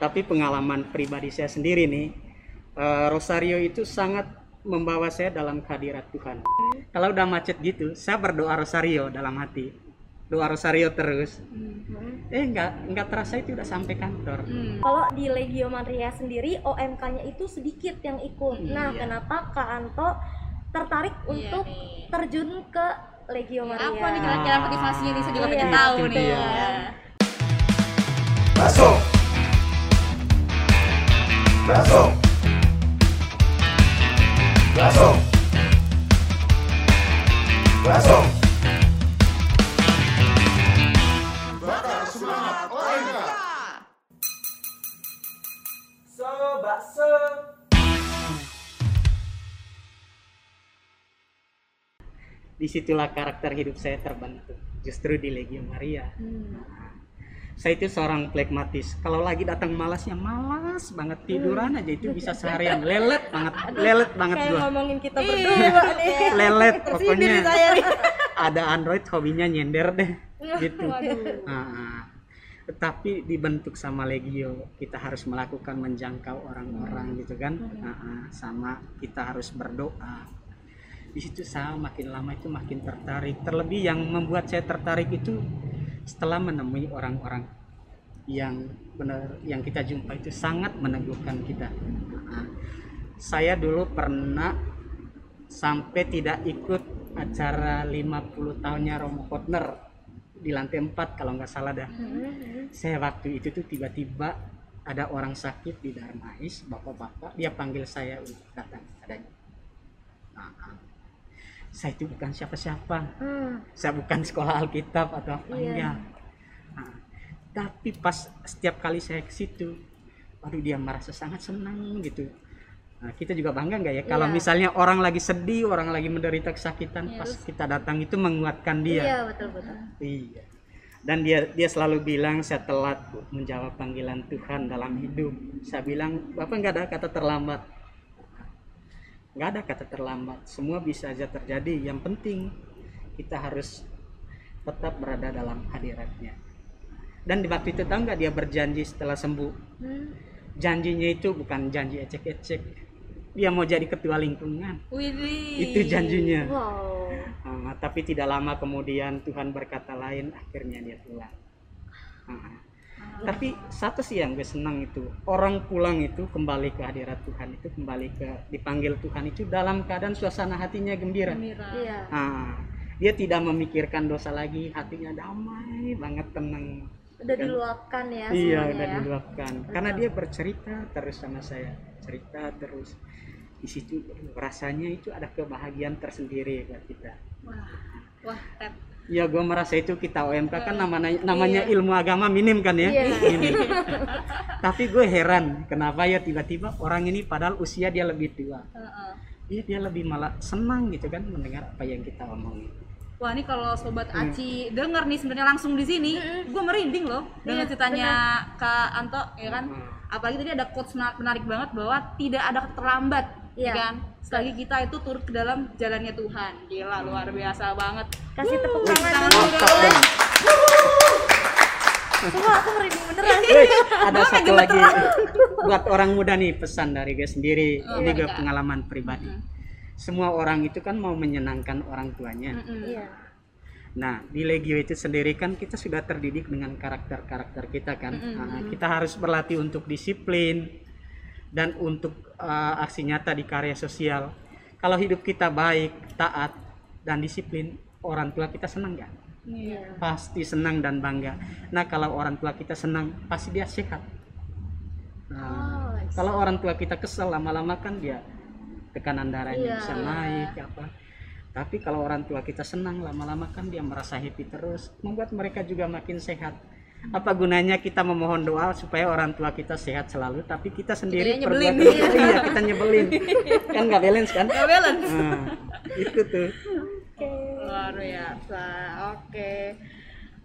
tapi pengalaman pribadi saya sendiri nih eh, Rosario itu sangat membawa saya dalam kehadirat Tuhan kalau udah macet gitu saya berdoa Rosario dalam hati doa Rosario terus eh nggak nggak terasa itu udah sampai kantor Hmm. Kalau di Legio Maria sendiri OMK-nya itu sedikit yang ikut. Nah, Iya. kenapa Kak Anto tertarik Iya untuk nih. terjun ke Legio Maria? Apa nih kira-kira motivasinya nih? Saya juga Iya. pengen tahu nih. dia. Masuk. Bakar semangat. So, bakso. Di situlah karakter hidup saya terbentuk, justru di Legio Maria. Nah, saya itu seorang plekmatis. Kalau lagi datang malas ya malas banget. Tiduran aja itu bisa seharian. Lelet banget, lelet banget Kayak gua. ngomongin kita berdua nih. Lelet pokoknya. Ada Android hobinya nyender deh, gitu. Nah, tetapi dibentuk sama Legio. Kita harus melakukan menjangkau orang-orang gitu kan. Nah, sama kita harus berdoa. Di situ saya makin lama itu makin tertarik. Terlebih yang membuat saya tertarik itu setelah menemui orang-orang yang benar yang kita jumpa itu sangat meneguhkan kita Nah, saya dulu pernah sampai tidak ikut acara 50 tahunnya Romo Kotner di lantai 4 kalau nggak salah dah saya waktu itu tuh tiba-tiba ada orang sakit di Darmais bapak-bapak dia panggil saya untuk datang adanya Nah, ah. Saya itu bukan siapa-siapa Hmm. saya bukan sekolah Alkitab atau apa Iya. enggak Nah, tapi pas setiap kali saya ke situ waduh dia merasa sangat senang gitu Nah, kita juga bangga nggak ya kalau Iya. misalnya orang lagi sedih, orang lagi menderita kesakitan, pas kita datang itu menguatkan dia. Iya, betul betul. Iya. Dan dia dia selalu bilang saya telat menjawab panggilan Tuhan dalam hidup. Saya bilang bapak nggak ada kata terlambat. Nggak ada kata terlambat. Semua bisa aja terjadi. Yang penting kita harus tetap berada dalam hadiratnya. Dan di waktu itu tahu nggak dia berjanji setelah sembuh. Hmm. Janjinya itu bukan janji ecek-ecek. Dia mau jadi ketua lingkungan. Widih. Itu janjinya. Wow. Ah, tapi tidak lama kemudian Tuhan berkata lain, akhirnya dia pulang. Ah. Tapi satu sih yang gue senang itu orang pulang itu kembali ke hadirat Tuhan itu kembali ke dipanggil Tuhan itu dalam keadaan suasana hatinya gembira. Mira. Iya. Ah, dia tidak memikirkan dosa lagi, hatinya damai banget tenang. Udah Kan? diluapkan ya Iya semuanya udah ya. diluapkan. Karena dia bercerita terus sama saya, cerita terus. Di situ rasanya itu ada kebahagiaan tersendiri buat kita. Wah. Wah. Ya gue merasa itu kita OMK kan namanya namanya ilmu agama minim kan ya. Iya. Minim. Tapi gue heran kenapa ya tiba-tiba orang ini padahal usia dia lebih tua. Heeh. Iya dia lebih malah senang gitu kan mendengar apa yang kita omongin. Wah ini kalau sobat Iya. Aci denger nih sebenarnya langsung di sini, gue merinding loh dengan Iya, ceritanya Kak Anto, ya kan? Hmm. Apalagi tadi ada quotes mena- menarik banget bahwa tidak ada terlambat, ya Iya. kan? Selagi kita itu turut ke dalam jalannya Tuhan, gila luar biasa banget. Kasih tepuk tangan dulu. boleh. Semua aku merinding beneran. Eh, ada satu lagi buat orang muda nih pesan dari gue sendiri. Oh, Ini iya, gue Kak. pengalaman pribadi. Semua orang itu kan mau menyenangkan orang tuanya. Mm-mm. Iya. Nah, di Legio itu sendiri kan kita sudah terdidik dengan karakter-karakter kita kan. Nah, kita harus berlatih untuk disiplin dan untuk uh, aksi nyata di karya sosial. Kalau hidup kita baik, taat, dan disiplin, orang tua kita senang nggak? Iya. Pasti senang dan bangga. Nah, kalau orang tua kita senang, pasti dia sehat. Nah, Oh, kalau orang tua kita kesel lama-lama kan dia tekanan darahnya Iya. bisa naik apa tapi kalau orang tua kita senang lama-lama kan dia merasa happy terus membuat mereka juga makin sehat apa gunanya kita memohon doa supaya orang tua kita sehat selalu tapi kita sendiri nyebelin. perbuatan- iya kita nyebelin kan nggak balance kan Gak balance. nah, itu tuh Oke. Luar biasa. Oke.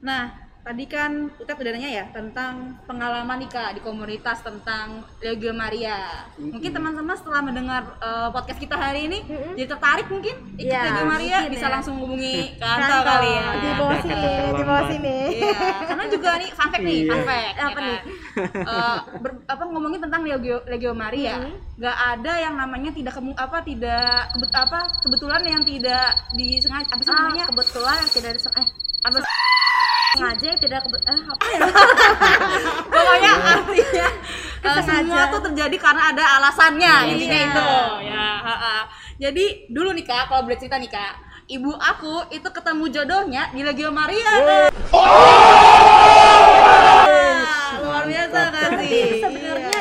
Nah, tadi kan Utet udah nanya ya tentang pengalaman nih Kak di komunitas tentang Legio Maria. Mungkin teman-teman setelah mendengar eh, podcast kita hari ini jadi tertarik mungkin ikut Iya, Legio Maria mungkin bisa ya. langsung hubungi Kanto kali ya. di bawah sini di bawah sini Iya, karena juga nih fun fact nih, fun Iya. fact. ya Apa kan? nih? Eh, ber- apa ngomongin tentang Legio, Legio Maria, nggak ada yang namanya tidak kemu apa tidak kebet, apa kebetulan yang tidak disengaja apa sih ah, namanya? kebetulan yang tidak diseng eh Apa? Sengaja tidak kebet eh apa ya? Pokoknya artinya uh, semua tuh terjadi karena ada alasannya Iya. intinya itu. Ya ha, ha. jadi dulu nih kak kalau boleh cerita nih kak. Ibu aku itu ketemu jodohnya di Legio Maria Kak. luar biasa kan sih. Sebenarnya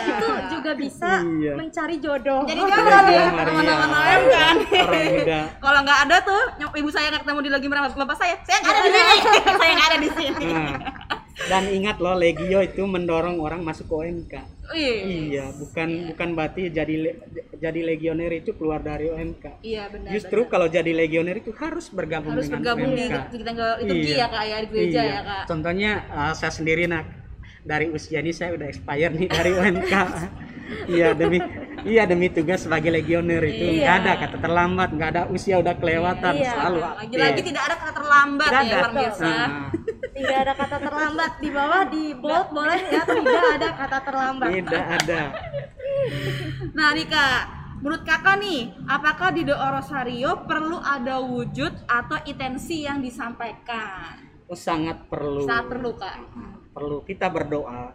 Iya. itu juga bisa Iya. mencari jodoh jadi Legio kan ya Maria. teman-teman lain kan kalau nggak ada tuh ibu saya nggak ketemu di Legio Maria bapak saya saya nggak ada di sini saya nggak ada di sini Nah, dan ingat loh Legio itu mendorong orang masuk ke OMK. Iya. Iya, bukan bukan berarti jadi le- jadi legioner itu keluar dari OMK. Iya benar. Justru benar. kalau jadi legioner itu harus bergabung harus dengan bergabung di OMK. di tanggal liturgi Iya. ya kak ya di gereja Iya. ya kak. Contohnya uh, saya sendiri nak dari usia ini saya udah expire nih dari OMK. Iya demi iya demi tugas sebagai legioner itu nggak ada kata terlambat, nggak ada usia udah kelewatan Iya. selalu. Lagi-lagi Iya. tidak ada kata terlambat Nggak ya ada. luar biasa. Nah, tidak ada kata terlambat di bawah di bold boleh ya tidak ada kata terlambat tidak ada. Nah nih kak, menurut kakak nih, apakah di doa rosario perlu ada wujud atau intensi yang disampaikan? Oh, sangat perlu. Saat perlu kak. perlu kita berdoa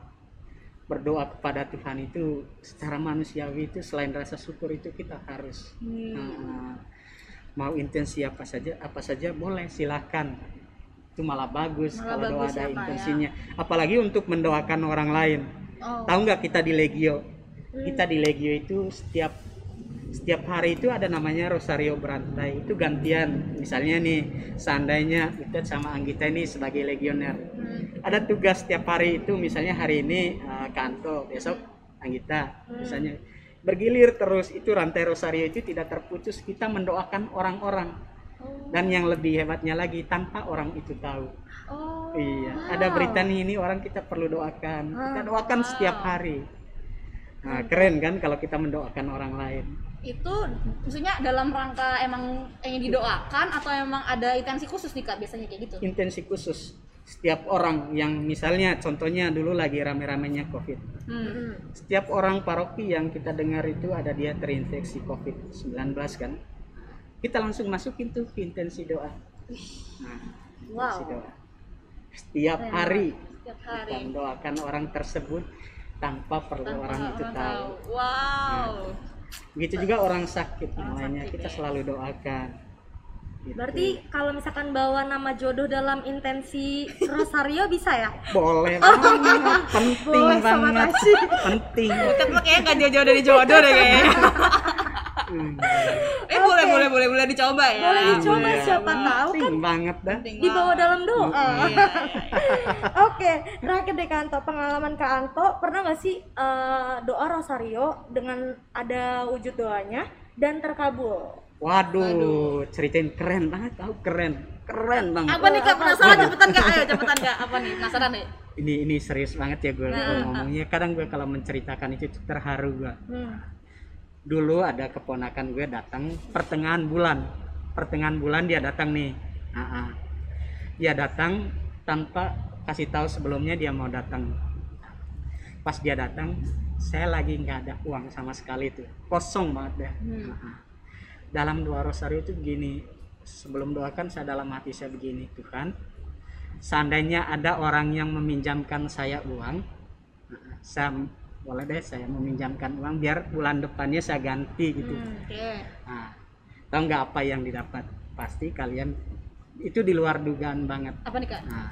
berdoa kepada Tuhan itu secara manusiawi itu selain rasa syukur itu kita harus Hmm. uh, mau intensi apa saja apa saja boleh silakan itu malah bagus Malah kalau doa bagus ada ya, Pak, ya. intensinya apalagi untuk mendoakan orang lain Oh. tahu nggak kita di Legio Hmm. kita di Legio itu setiap setiap hari itu ada namanya Rosario berantai itu gantian misalnya nih seandainya kita sama Anggita ini sebagai legioner Hmm. Ada tugas setiap hari itu misalnya hari ini uh, Kanto besok Anggita misalnya. Bergilir terus itu rantai rosario itu tidak terputus. Kita mendoakan orang-orang. Dan yang lebih hebatnya lagi tanpa orang itu tahu. Oh. iya ada berita nih ini orang kita perlu doakan. Kita doakan setiap hari. Nah keren kan kalau kita mendoakan orang lain. Itu maksudnya dalam rangka emang yang didoakan atau emang ada intensi khusus nih kak biasanya kayak gitu? intensi khusus setiap orang yang misalnya contohnya dulu lagi rame-ramenya covid Hmm. setiap orang paroki yang kita dengar itu ada dia terinfeksi COVID-19 kan kita langsung masukin tuh ke intensi doa nah intensi Wow. doa setiap hari Setiap kita hari. mendoakan orang tersebut tanpa perlu Tanpa orang itu orang tahu Wow. begitu juga orang sakit Orang sakit, kita ya. selalu doakan. Berarti kalau misalkan bawa nama jodoh dalam intensi rosario bisa ya? Boleh banget. penting Boleh, banget. Penting. Bukan mah kayaknya gak jauh-jauh dari jodoh deh kayaknya. Hmm. eh boleh boleh boleh boleh dicoba ya. Boleh dicoba, Iya, siapa tahu penting kan banget dah. Dibawa dalam doa. Iya, iya, Oke, terakhir deh Kanto, pengalaman Kak Anto pernah nggak sih eh, doa rosario dengan ada wujud doanya dan terkabul? Waduh, ceritain keren banget, tahu keren, keren banget. Apa nih kak penasaran cepetan kak? Ayo cepetan kak. Apa nih penasaran nih? Ini ini serius banget ya gue Nah. ngomongnya. Kadang gue kalau menceritakan itu terharu gue. Hmm. Dulu ada keponakan gue datang pertengahan bulan, pertengahan bulan dia datang nih. Ah, ah. Dia datang tanpa kasih tahu sebelumnya dia mau datang. Pas dia datang, saya lagi nggak ada uang sama sekali tuh, kosong banget deh. Hmm. Ah, ah. Dalam doa rosario itu begini sebelum doakan saya dalam hati saya begini Tuhan seandainya ada orang yang meminjamkan saya uang saya boleh deh saya meminjamkan uang biar bulan depannya saya ganti gitu Hmm, Oke. nah, tahu nggak apa yang didapat pasti kalian itu di luar dugaan banget Apa nih kak? Nah,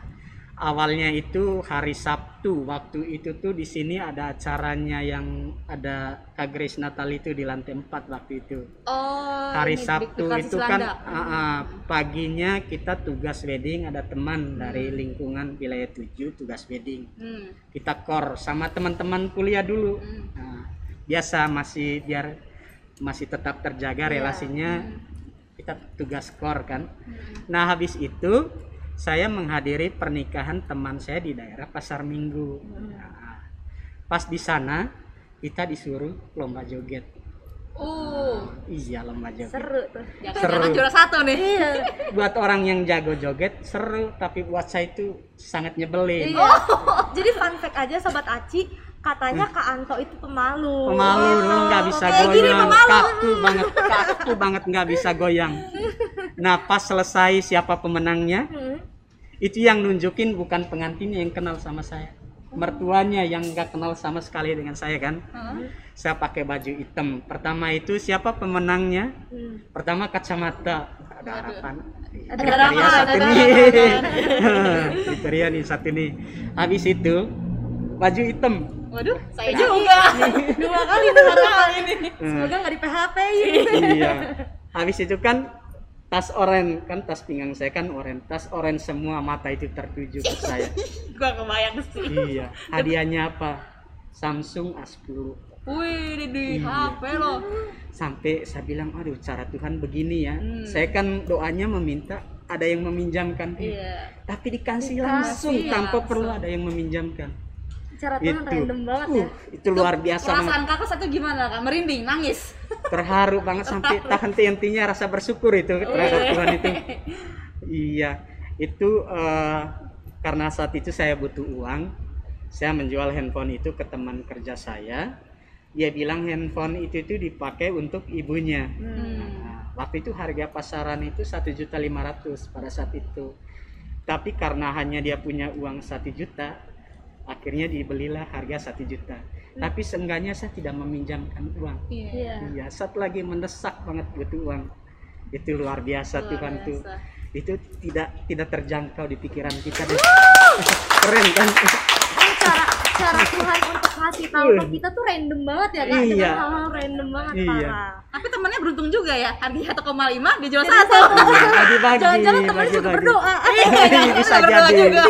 awalnya itu hari Sabtu. Waktu itu tuh di sini ada acaranya yang ada Kak Grace Natal itu di lantai 4 waktu itu. Oh. Hari ini, Sabtu di- di itu kan ah, ah, paginya kita tugas wedding ada teman dari lingkungan wilayah 7 tugas wedding. Hmm. Kita kor sama teman-teman kuliah dulu. Hmm. Nah, biasa masih biar masih tetap terjaga relasinya kita tugas kor kan. Hmm. Nah habis itu saya menghadiri pernikahan teman saya di daerah Pasar Minggu. Nah, pas di sana kita disuruh lomba joget. Uh, Iya lomba joget. seru tuh jangan-jangan Seru. juara satu nih. iya Buat orang yang jago joget seru, tapi buat saya itu sangat nyebelin. iya jadi fun fact aja sobat Aci katanya Kak Anto itu pemalu Pemalu lu nggak bisa Kayak gini goyang, pemalu. kaku banget, kaku banget nggak bisa goyang. Nah pas selesai siapa pemenangnya, Hmm. Itu yang nunjukin bukan pengantinnya yang kenal sama saya. Mertuanya yang nggak kenal sama sekali dengan saya kan? Hah? saya pakai baju hitam. Pertama itu siapa pemenangnya? Hmm. pertama kacamata. Ada harapan. Ada Kriteria ada nih. kriteria nih satu nih. Habis itu baju hitam. Waduh, saya juga. dua kali dua kali ini. Semoga nggak di PHP iya. Habis itu kan tas oren kan tas pinggang saya kan oren tas oren semua mata itu tertuju ke saya Gua kebayang sih. iya hadiahnya apa Samsung A10 Wih, di, di Iya. HP lo. sampai saya bilang aduh cara Tuhan begini ya Hmm. saya kan doanya meminta ada yang meminjamkan Iya. tapi dikasih Dikasih langsung tanpa langsung. perlu ada yang meminjamkan cara Tuhan itu. random banget Uh, ya itu luar biasa banget Perasaan kakak satu gimana kak? Merinding, nangis. terharu banget sampai tak henti-hentinya rasa bersyukur itu terhadap Tuhan itu. Iya. Itu eh, karena saat itu saya butuh uang saya menjual handphone itu ke teman kerja saya. Dia bilang handphone itu itu dipakai untuk ibunya. Nah, waktu itu harga pasaran itu satu juta pada saat itu. Tapi karena hanya dia punya uang satu juta akhirnya dibelilah harga satu juta tapi seenggaknya saya tidak meminjamkan uang Iya. iya Iya, saat lagi mendesak banget butuh uang. Itu luar biasa Luar Tuhan tuh. Itu tidak tidak terjangkau di pikiran kita deh. Keren kan? Cara Tuhan untuk ngasih tahu ke kita tuh random banget ya kak Iya. dengan hal-hal random banget Iya. parah Tapi temennya beruntung juga ya. Harganya 1,5 dijual Jadi satu. Iya, jangan-jangan temennya suka bagi-bagi. berdoa Bisa Berdoa jadi. juga.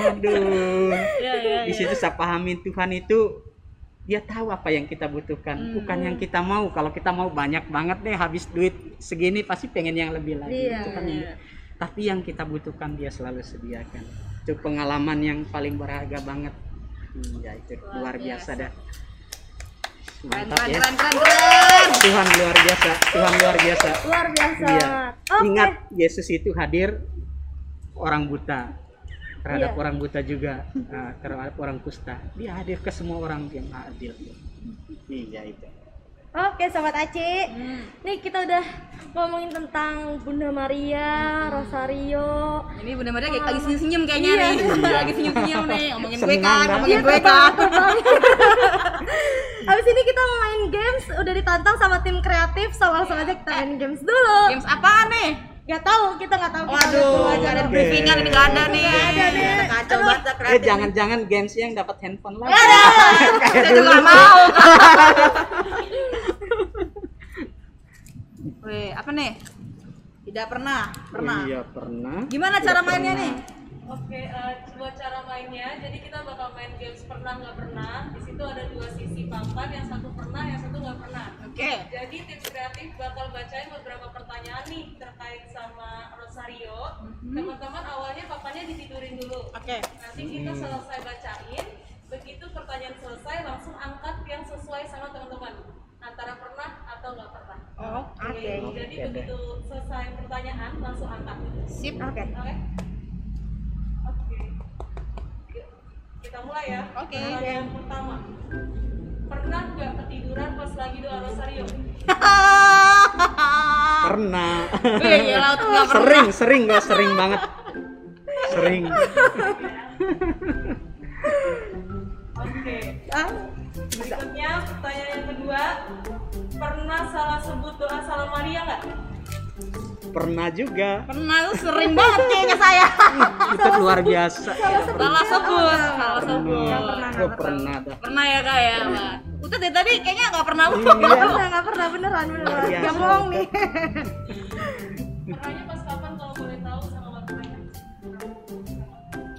Aduh. Iya, iya, Di situ saya pahamin Tuhan itu dia tahu apa yang kita butuhkan, Hmm. bukan yang kita mau. Kalau kita mau banyak banget deh, habis duit segini pasti pengen yang lebih lagi. Iya, Itu kan iya. yang- Tapi yang kita butuhkan dia selalu sediakan. Itu pengalaman yang paling berharga banget. Iya itu luar, biasa dah. Keren, Mantap keren, ya. keren, keren, keren. Tuhan luar biasa, Tuhan luar biasa. luar biasa Iya. oke Ingat Yesus itu hadir orang buta terhadap Iya. orang buta juga nah, terhadap orang kusta. Dia hadir ke semua orang yang adil. Iya itu. Oke sobat Aci, Hmm. nih kita udah ngomongin tentang Bunda Maria, Rosario. Ini Bunda Maria kayak lagi senyum-senyum kayaknya Iya. nih. Lagi senyum-senyum nih. Ngomongin gue kan, ngomongin Iya, gue kan. Habis ini kita mau main games, udah ditantang sama tim kreatif, so langsung aja kita main games dulu. Games apaan nih? Gak tahu, kita nggak tahu. kita lihat dulu Waduh, gak ada briefingan ini gak ada nih. Nggak ada nih. Kacau banget Eh jangan-jangan games yang dapat handphone lagi. Saya juga gak mau. Weh, apa nih? Tidak pernah, pernah. Iya pernah. Gimana Tidak cara mainnya pernah. nih? Oke, eh, buat cara mainnya, jadi kita bakal main games pernah nggak pernah. Di situ ada dua sisi papan, yang satu pernah, yang satu nggak pernah. Oke. Jadi tim kreatif bakal bacain beberapa pertanyaan nih terkait sama Rosario. Teman-teman awalnya papannya ditidurin dulu. Oke. Nanti kita selesai bacain, begitu pertanyaan selesai langsung angkat yang sesuai sama teman-teman. Antara pernah atau nggak pernah. Oh, Oke. Jadi Oke deh. begitu selesai pertanyaan langsung angkat. sip. Oke. Oke. Oke. Yuk, Kita mulai ya. Oke. Pertanyaan pertama. Pernah nggak ketiduran pas lagi doa rosario? Pernah. Wih, ya laut nggak pernah. sering, sering gua sering banget. Sering. Oke. Ah, Berikutnya pertanyaan yang kedua. Pernah salah sebut doa salam Maria nggak? Pernah juga. Pernah tuh sering banget kayaknya saya. Itu luar biasa. Salah sebut, salah sebut. Pernah. Gua pernah dah. Pernah ya kak ya, Mbak? Udah dari tadi kayaknya nggak pernah. Nggak Iya. pernah, nggak pernah beneran beneran. Gak bohong nih. Pernahnya pas kapan kalau boleh tahu sama waktunya?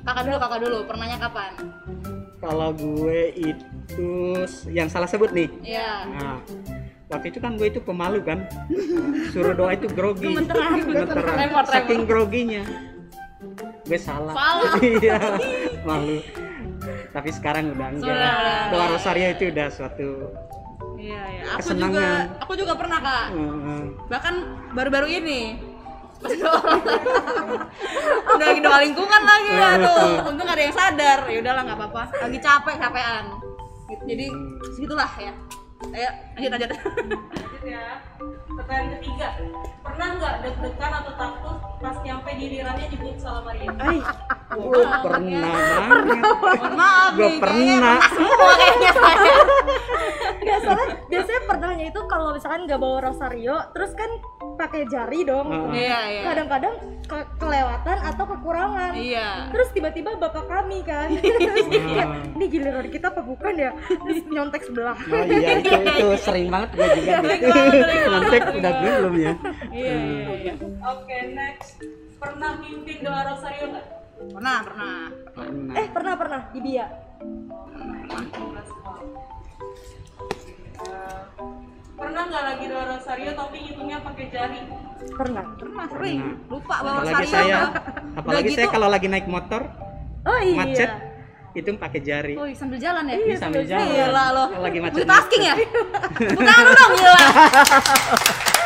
Kakak dulu, kakak dulu. Pernahnya kapan? Kalau gue itu yang salah sebut nih. Iya. Nah, waktu itu kan gue itu pemalu kan. Suruh doa itu grogi. Gemeteran. Saking groginya. gue salah iya malu tapi sekarang udah enggak Sudah, udah. doa rosario itu udah suatu Iya, iya. Aku Kesenangan. juga aku juga pernah, Kak. eh, Bahkan baru-baru ini udah lagi doa lingkungan lagi aduh untung ada yang sadar ya udahlah nggak apa-apa lagi capek capean gitu. jadi segitulah ya ayo lanjut lanjut Lanjut ya. Pertanyaan ketiga. Pernah nggak deg-degan atau takut pas nyampe gilirannya nyebut salam Maria? Ay, gue pernah banget. mohon maaf nih kayaknya pernah. semua kayaknya. Saya nggak salah biasanya pernahnya itu kalau misalkan nggak bawa rosario terus kan pakai jari dong Heeh. iya iya. Kadang-kadang ke- kelewatan atau kekurangan. Iya. Terus tiba-tiba bapak kami kan. Kayak, ini giliran kita apa bukan ya? Terus nyontek sebelah. Oh iya itu itu sering banget gue juga gitu ngontek udah gue belum ya? Iya iya iya. Oke, next. Pernah mimpin doa rosario nggak? pernah pernah. Pernah. Eh pernah pernah. Di Bia. Eh, Pernah nggak lagi doa rosario tapi ngitungnya pakai jari? pernah. Pernah sering. Lupa bawa apalagi sari saya apa. apalagi Udah saya gitu, kalau lagi naik motor oh iya. macet itu pakai jari Oh, sambil jalan ya? Iya, sambil jalan. Gila lo. Lagi macet Multitasking ya? Bukan lu dong gila.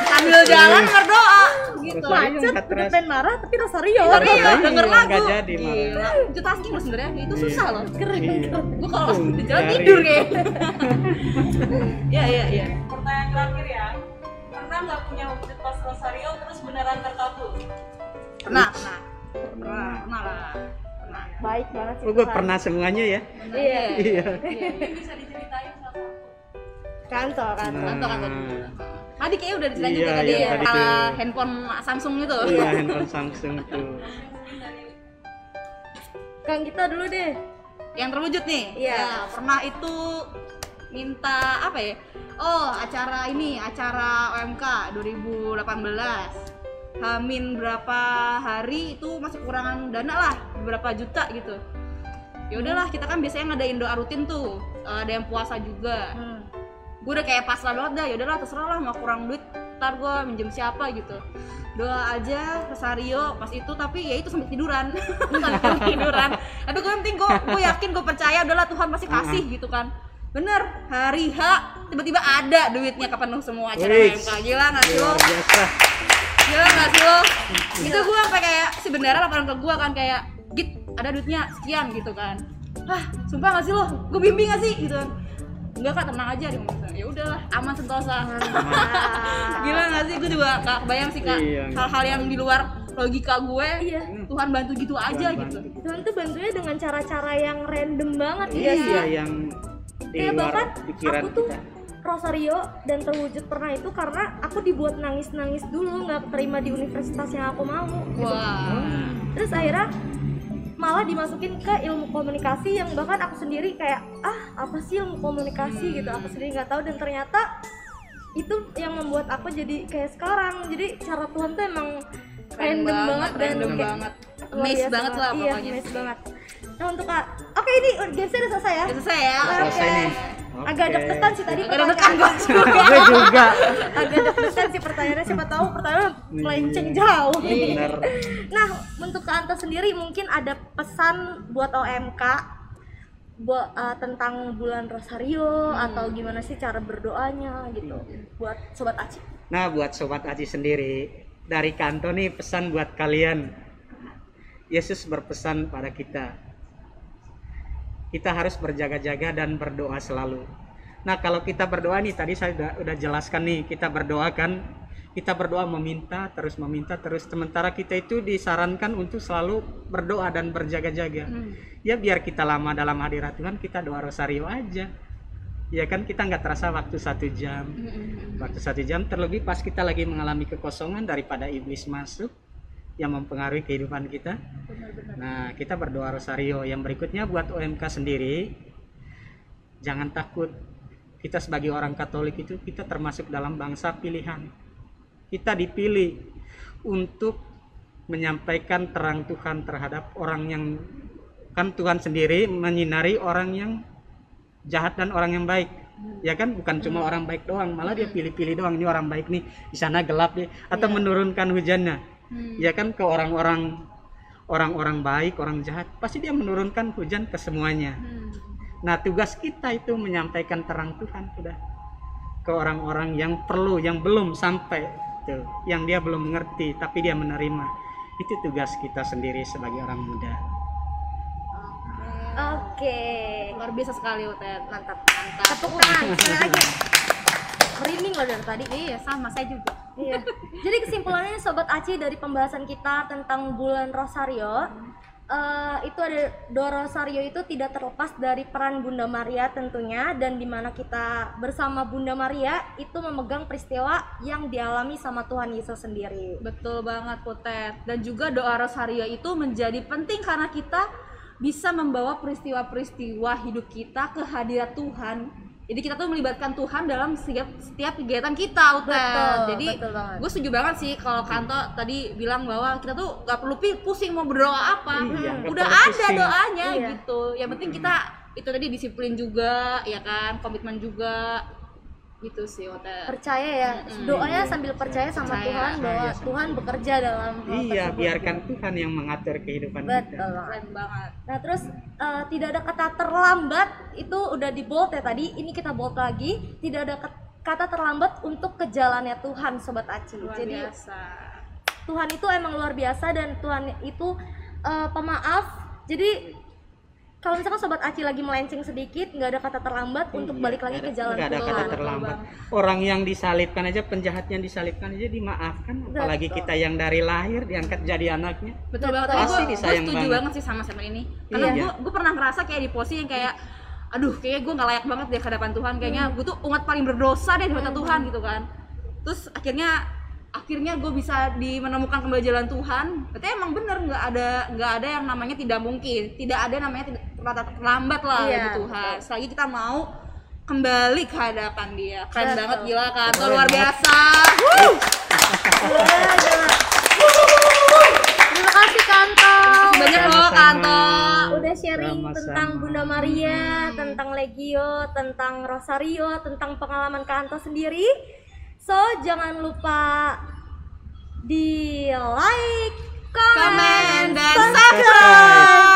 sambil jalan berdoa gitu. Macet udah pengen marah tapi rosario Tapi ya Rosario denger nggak lagu. jadi malah. Gila. Multitasking lo sebenarnya itu susah loh. keren Iya. Gua kalau di jalan tidur kayak. Iya iya iya. Pertanyaan terakhir ya. Pernah nggak punya wujud pas rosario terus beneran terkabul? Pernah, pernah. Pernah, pernah lah. Baik banget sih Oh, gue pernah semuanya ya iya iya Mungkin bisa diceritain salah satu. kantor kan Kantor kantor. Nah. Tadi kayaknya udah diceritain Iya, juga tadi iya, ya. tadi handphone Samsung itu. iya handphone Samsung tuh kang kita dulu deh yang terwujud nih Iya. Ya, pernah itu minta apa ya oh acara ini acara OMK 2018 Hamin berapa hari itu masih kekurangan dana lah beberapa juta gitu. Ya udahlah kita kan biasanya ngadain doa rutin tuh. Eh, ada yang puasa juga. Hmm. gue udah kayak pasrah banget dah yaudahlah terserah lah mau kurang duit ntar gue minjem siapa gitu. Doa aja rosario pas itu tapi ya itu sampai tiduran. Sampai tiduran. Tapi gue yang penting gue gue yakin gue percaya udahlah Tuhan pasti kasih gitu kan. Bener hari H tiba-tiba ada duitnya kepenuh semua acara. MK gila nggak sih lo gila nggak sih lo? Itu gue sampai kayak si bendera laporan ke gue kan kayak git ada duitnya sekian gitu kan. Hah sumpah nggak sih lo? Gue bimbing nggak sih? Gitu kan. Enggak kak tenang aja dia ngomong ya udahlah aman sentosa. Gila nggak sih? Gue juga nggak kebayang sih kak Iya. hal-hal yang di luar logika gue iya. Tuhan bantu gitu aja gitu. Tuhan tuh bantunya dengan cara-cara yang random banget ya. iya yang di kayak luar bahkan pikiran aku tuh kita Rosario dan terwujud pernah itu karena aku dibuat nangis-nangis dulu nggak terima di universitas yang aku mau gitu. wah. Terus akhirnya malah dimasukin ke ilmu komunikasi yang bahkan aku sendiri kayak ah apa sih ilmu komunikasi? gitu. Aku sendiri nggak tahu dan ternyata itu yang membuat aku jadi kayak sekarang. Jadi cara Tuhan tuh emang random banget, dan random kayak banget. amazed banget lah iya, pokoknya. banget. Nah untuk kak oke ini gamesnya udah selesai ya? Udah selesai ya? Selesai nih agak Oke. deg-degan sih tadi agak deg-degan. gue juga. Agak deg-degan sih pertanyaannya. Siapa tahu pertanyaan melenceng jauh. Bener. Nah untuk Kak Anta sendiri mungkin ada pesan buat OMK buat eh, tentang bulan Rosario atau gimana sih cara berdoanya gitu buat sobat Aci? Nah, buat sobat Aji sendiri, dari kantor nih pesan buat kalian. Yesus berpesan pada kita. Kita harus berjaga-jaga dan berdoa selalu. Nah, kalau kita berdoa nih tadi saya udah, udah jelaskan nih, kita berdoa kan kita berdoa meminta terus meminta terus sementara kita itu disarankan untuk selalu berdoa dan berjaga-jaga. Ya biar kita lama dalam hadirat Tuhan kita doa rosario aja. Ya kan kita nggak terasa waktu satu jam waktu satu jam terlebih pas kita lagi mengalami kekosongan daripada iblis masuk yang mempengaruhi kehidupan kita. Nah, kita berdoa rosario. Yang berikutnya buat OMK sendiri, jangan takut. Kita sebagai orang Katolik itu kita termasuk dalam bangsa pilihan. Kita dipilih untuk menyampaikan terang Tuhan terhadap orang yang kan Tuhan sendiri menyinari orang yang jahat dan orang yang baik ya kan bukan cuma orang baik doang malah dia pilih-pilih doang ini orang baik nih di sana gelap nih atau menurunkan hujannya ya kan ke orang-orang orang-orang baik orang jahat pasti dia menurunkan hujan ke semuanya Hmm. nah tugas kita itu menyampaikan terang Tuhan sudah ke orang-orang yang perlu yang belum sampai tuh yang dia belum mengerti tapi dia menerima itu tugas kita sendiri sebagai orang muda Oke. luar biasa sekali Utet Mantap. mantap Tepuk tangan sekali lagi. Merinding loh dari tadi. iya sama saya juga Iya. Jadi kesimpulannya sobat Aci dari pembahasan kita tentang bulan Rosario eh, itu ada doa Rosario itu tidak terlepas dari peran Bunda Maria tentunya dan di mana kita bersama Bunda Maria itu memegang peristiwa yang dialami sama Tuhan Yesus sendiri. Betul banget Putet. Dan juga doa rosario itu menjadi penting karena kita bisa membawa peristiwa-peristiwa hidup kita ke hadirat Tuhan. Jadi kita tuh melibatkan Tuhan dalam setiap setiap kegiatan kita, Utet. Betul, Jadi gue setuju banget sih kalau Kanto tadi bilang bahwa kita tuh gak perlu pusing mau berdoa apa. Iya, Udah ada pusing. doanya Iya. gitu. Yang penting kita itu tadi disiplin juga, ya kan, komitmen juga. Gitu sih, Utet. Percaya ya, Mm-mm. doanya sambil percaya sama Percaya. Tuhan bahwa Percaya Tuhan bekerja dalam hal iya tersebut. biarkan Tuhan yang mengatur kehidupan Betul. kita Keren banget. Nah terus eh, tidak ada kata terlambat itu udah di bold ya tadi. Ini kita bold lagi. Tidak ada kata terlambat untuk ke jalannya Tuhan, sobat Aci. Luar Jadi biasa. Tuhan itu emang luar biasa dan Tuhan itu eh, pemaaf. Jadi kalau misalkan sobat Aci lagi melenceng sedikit, nggak ada kata terlambat untuk Iya, balik lagi ke jalan nggak ada kata terlambat. Orang yang disalibkan aja penjahat yang disalibkan aja dimaafkan. Apalagi Betul. kita yang dari lahir diangkat jadi anaknya. Betul banget. Pasti gue disayang setuju banget. banget sih sama sama ini. Karena Iya. gue gue pernah ngerasa kayak di posisi yang kayak aduh kayaknya gue nggak layak banget deh ke hadapan Tuhan. Kayaknya gue tuh umat paling berdosa deh di mata Tuhan gitu kan. Terus akhirnya akhirnya gue bisa di menemukan kembali jalan Tuhan berarti emang bener nggak ada nggak ada yang namanya tidak mungkin tidak ada namanya tidak terlambat terlambat lah Iya, bagi Tuhan selagi kita mau kembali ke hadapan dia keren Betul. banget gila kan Keren luar biasa. Terima kasih Kanto. banyak loh kantor udah sharing Sama-sama. tentang Bunda Maria, tentang Legio, tentang Rosario, tentang pengalaman Kanto sendiri. So jangan lupa di like, comment, comment dan subscribe.